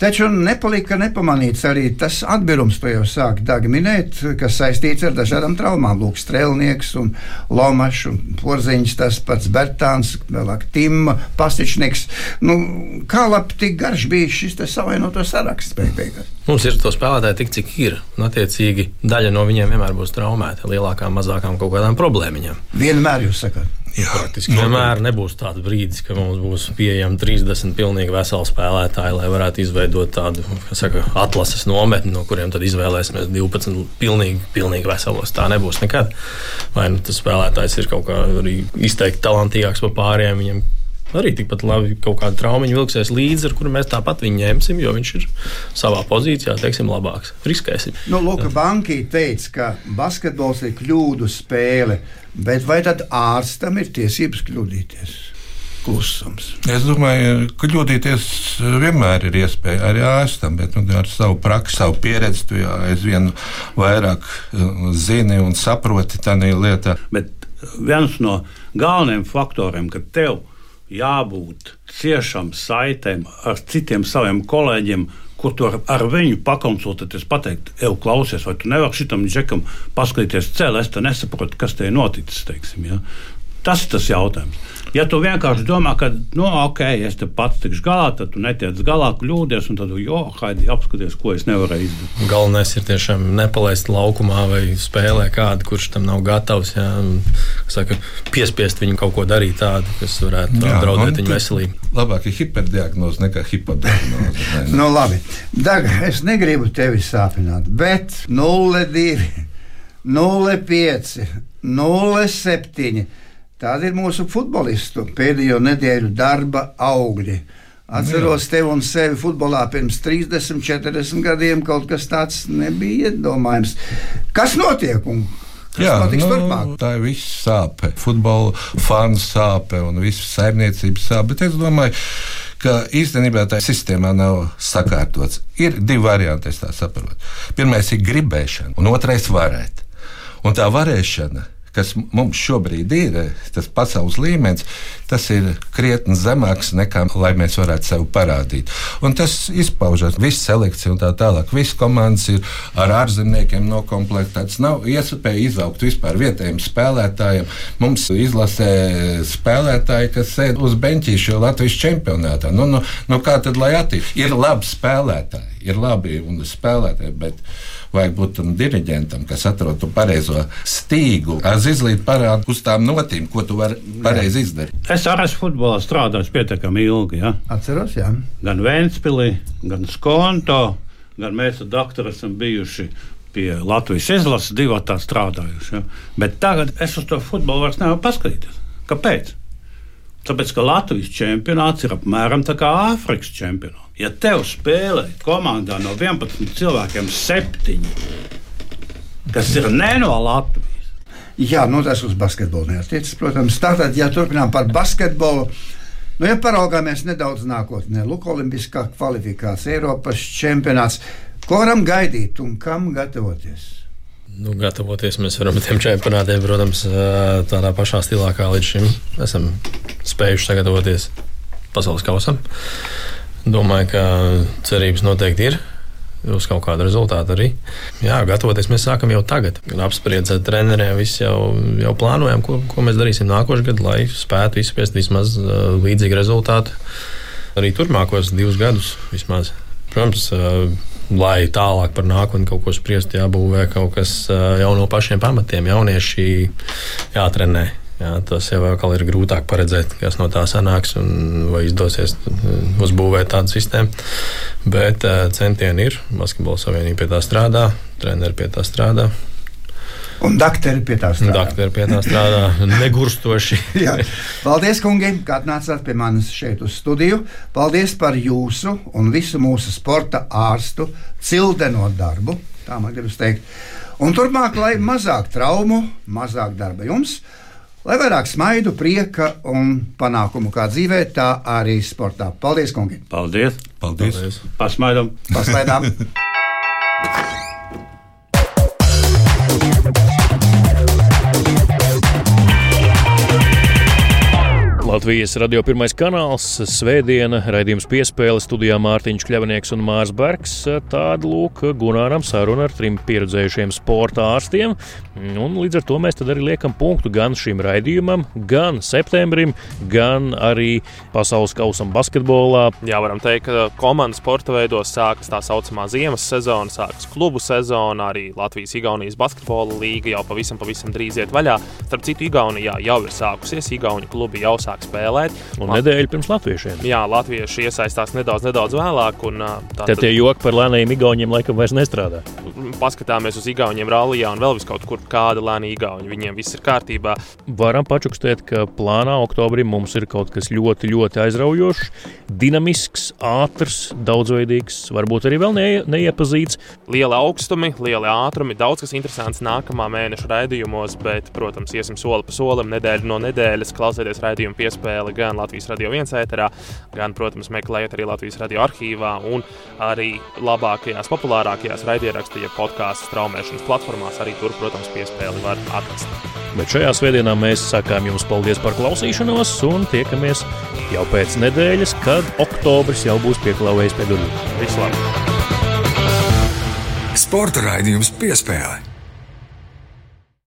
E: Taču nepalika nepamanīts arī tas atbīrums, ko jau sāk Dāga minēt, kas saistīts ar dažādām traumām. Lūk, strēlnieks, un Lomačs, un Porziņš, tas pats Bertāns, vēlāk Timma, Pastičnieks. Nu, kā labi tik garš bija šis savainoto saraksts beigās?
H: Mums ir to spēlētāji tik, cik ir. Un, attiecīgi, daļa no viņiem vienmēr būs traumēta, lielākām, mazākām kaut kādām problēmiņām.
E: Vienmēr jūs sakāt.
H: Jā, Praktiski vienmēr nebūs tāds brīdis, ka mums būs pieejami 30 pilnīgi veseli spēlētāji, lai varētu izveidot tādu saka, atlases nometni, no kuriem tad izvēlēsimies 12 pilnīgi, pilnīgi veselos. Tā nebūs nekad. Vai nu tas spēlētājs ir kaut kā izteikti talantīgāks par pārējiem, viņam arī tikpat labi kaut kāda traumiņa vilksies līdzi, ar kuru mēs tāpat viņu ņemsim, jo viņš ir savā pozīcijā, teiksim, labāks. Riskēsim.
E: Nu, Lūk, Banki teica, ka basketbols ir kļūdu spēle. Bet vai tad ārstam ir tiesības kļūdīties? klusums.
G: Es domāju, ka kļūdīties vienmēr ir iespēja arī ārstam, bet nu, ar savu praksi, savu pieredzi tu jau aizvien vairāk uh, zini un saproti tādā lietā.
F: Bet viens no galvenajiem faktoriem, ka tev jābūt ciešam saitēm ar citiem saviem kolēģiem, kur tu ar, ar viņu pakonsultēties, pateikt, ej, klausies, vai tu nevari šitam džekam paskatīties cēlē, es te nesaprotu, kas te ir noticis. Teiksim, ja? Tas ir tas jautājums. Ja tu vienkārši domā, ka, nu, ok, es te pats tikšu galā, tad tu netiec galā, kļūdies, un tad, jo, haidi, apskaties, ko es nevarēju izdarīt.
H: Galvenais ir tiešām nepalaist laukumā vai spēlē kādu, kurš tam nav gatavs. Jā, saka, piespiest viņu kaut ko darīt tādu, kas varētu jā, apdraudēt viņa veselību.
G: Labāk ir hiperdiagnoze nekā hipodiagnoze.
E: nu, labi. Dag, es negribu tevi sāpināt, bet 0,2, 0,5, 0,7. Tādi ir mūsu futbolistu pēdējo nedēļu darba augļi. Atceros tevi un sevi futbolā pirms 30, 40 gadiem. Kaut kas tāds nebija iedomājams. Kas notiek? Kas Jā, nu, turpmāk?
G: tā ir visa sāpe. Futbola fanu sāpe un visas saimniecības sāpe. Bet es domāju, ka īstenībā tā sistēmā nav sakārtots. Ir divi varianti, es tā saprotu. Pirmais ir gribēšana, un otrais - varēt. Un tā varēšana kas mums šobrīd ir, tas pasaules līmenis, tas ir krietni zemāks nekā mēs varētu sev parādīt. Un tas izpaužas visas selekcija un tā tālāk. Visas komandas ir ar ārzemniekiem noklāptas. Nav iespēja izaugt vispār vietējiem spēlētājiem. Mums izlasē spēlētāji, kas sēž uz benčīša Latvijas čempionātā. Nu, nu, nu kā tad lai attīstās? Ir labi spēlētāji, ir labi spēlētāji. Bet vajag būt tam diriģentam, kas atrod to pareizo stīgu, az izlīt parādu uz tām notīm, ko tu vari pareizi izdarīt.
F: Es arī esmu futbolā strādājis pietiekami ilgi. Ja?
E: Atceros, jā.
F: Gan Vēnspilī, gan Skonto, gan mēs ar doktoru esam bijuši pie Latvijas izlases divi tā strādājuši. Ja? Bet tagad es uz to futbolu vairs nevaru paskatīties. Kāpēc? Tāpēc, ka Latvijas čempionāts ir apmēram tā kā Āfrikas čempionāts. Ja tev spēlē komandā no 11 cilvēkiem, 7, kas ir ne no Latvijas.
E: Jā, nu tas uz basketbolu neatiecas, protams. Tātad, ja turpinām par basketbolu, nu, ja paraugāmies nedaudz nākotnē, Lūk, Olimpiskā kvalifikācija, Eiropas čempionāts, ko varam gaidīt un kam gatavoties?
H: Nu, gatavoties mēs varam tiem čempionātiem, protams, tādā pašā stilā kā līdz šim. Esam spējuši sagatavoties pasaules kausam. Domāju, ka cerības noteikti ir. Uz kaut kādu rezultātu arī. Jā, gatavoties mēs sākam jau tagad. Apspriedzot ar treneriem, visi jau, jau plānojam, ko, ko mēs darīsim nākošais gads, lai spētu izspiest vismaz uh, līdzīgu rezultātu arī turpmākos divus gadus. Vismaz. Protams, uh, lai tālāk par nākotni kaut ko spriest, jābūvē kaut kas jau no pašiem pamatiem. Jaunieši jātrenē. Jā, tas jau ir grūtāk paredzēt, kas no tā sanāks un vai izdosies uzbūvēt tādu sistēmu. Bet centieni ir. Basketbola savienība pie tā strādā, treneri pie tā strādā.
E: Un doktori pie tā strādā.
H: Doktori pie tā strādā negurstoši.
E: Paldies, kungi, ka atnācāt pie manis šeit uz studiju. Paldies par jūsu un visu mūsu sporta ārstu cildeno darbu. Tā man gribas teikt. Un turpmāk, lai mazāk traumu, mazāk darba jums, lai vairāk smaidu, prieka un panākumu kā dzīvē, tā arī sportā. Paldies, kungi!
F: Paldies!
G: Paldies! Paldies.
F: Pasmaidām!
E: Pasmaidām.
A: Latvijas radio pirmais kanāls, Svētdiena, raidījums piespēle studijā Mārtiņš Kļavnieks un Mārs Bergs. Tāda lūk, Gunāram saruna ar trim pieredzējušiem sporta ārstiem. Un līdz ar to mēs arī liekam punktu gan šim raidījumam, gan septembrim, gan arī pasaules kausam basketbolā.
B: Jā, varam teikt, ka komandas sporta veidos sākas tā saucamā ziemas sezona, sākas klubu sezona, arī Latvijas-Igaunijas basketbola līga jau pavisam, pavisam drīz iet vaļā. Starp citu, Igaunijā jau ir sākusies, Igaunijas klubi jau sāk spēlēt.
A: Un Lat... nedēļa pirms latviešiem.
B: Jā, latvieši iesaistās nedaudz, nedaudz vēlāk. Un,
A: tā, tad tie joki par lēniem igauniem laikam vairs nestrādā.
B: Paskatāmies uz igauniem rallijā un vēl vis kaut kur kāda lēna igauņa. Viņiem viss ir kārtībā.
A: Varam pačukstēt, ka plānā oktobrim mums ir kaut kas ļoti, ļoti aizraujošs, dinamisks, ātrs, daudzveidīgs, varbūt arī vēl neie, neiepazīts.
B: Liela augstumi, liela ātrumi, daudz kas interesants nākamā mēneša raidījumos, bet, protams, iesim soli pa solim, nedēļu no nedēļas, klausieties raidījumu piespēlēt piespēli gan Latvijas radio viens ēterā, gan, protams, meklējot arī Latvijas radio arhīvā un arī labākajās, populārākajās raidierakstu, ja podkāstu straumēšanas platformās. Arī tur, protams, piespēli var atrast.
A: Bet šajā svētdienā mēs sakām jums paldies par klausīšanos un tiekamies jau pēc nedēļas, kad oktobris jau būs pieklāvējis pie durvīm.
B: Vislabāk!
C: Sporta raidījums piespēlē.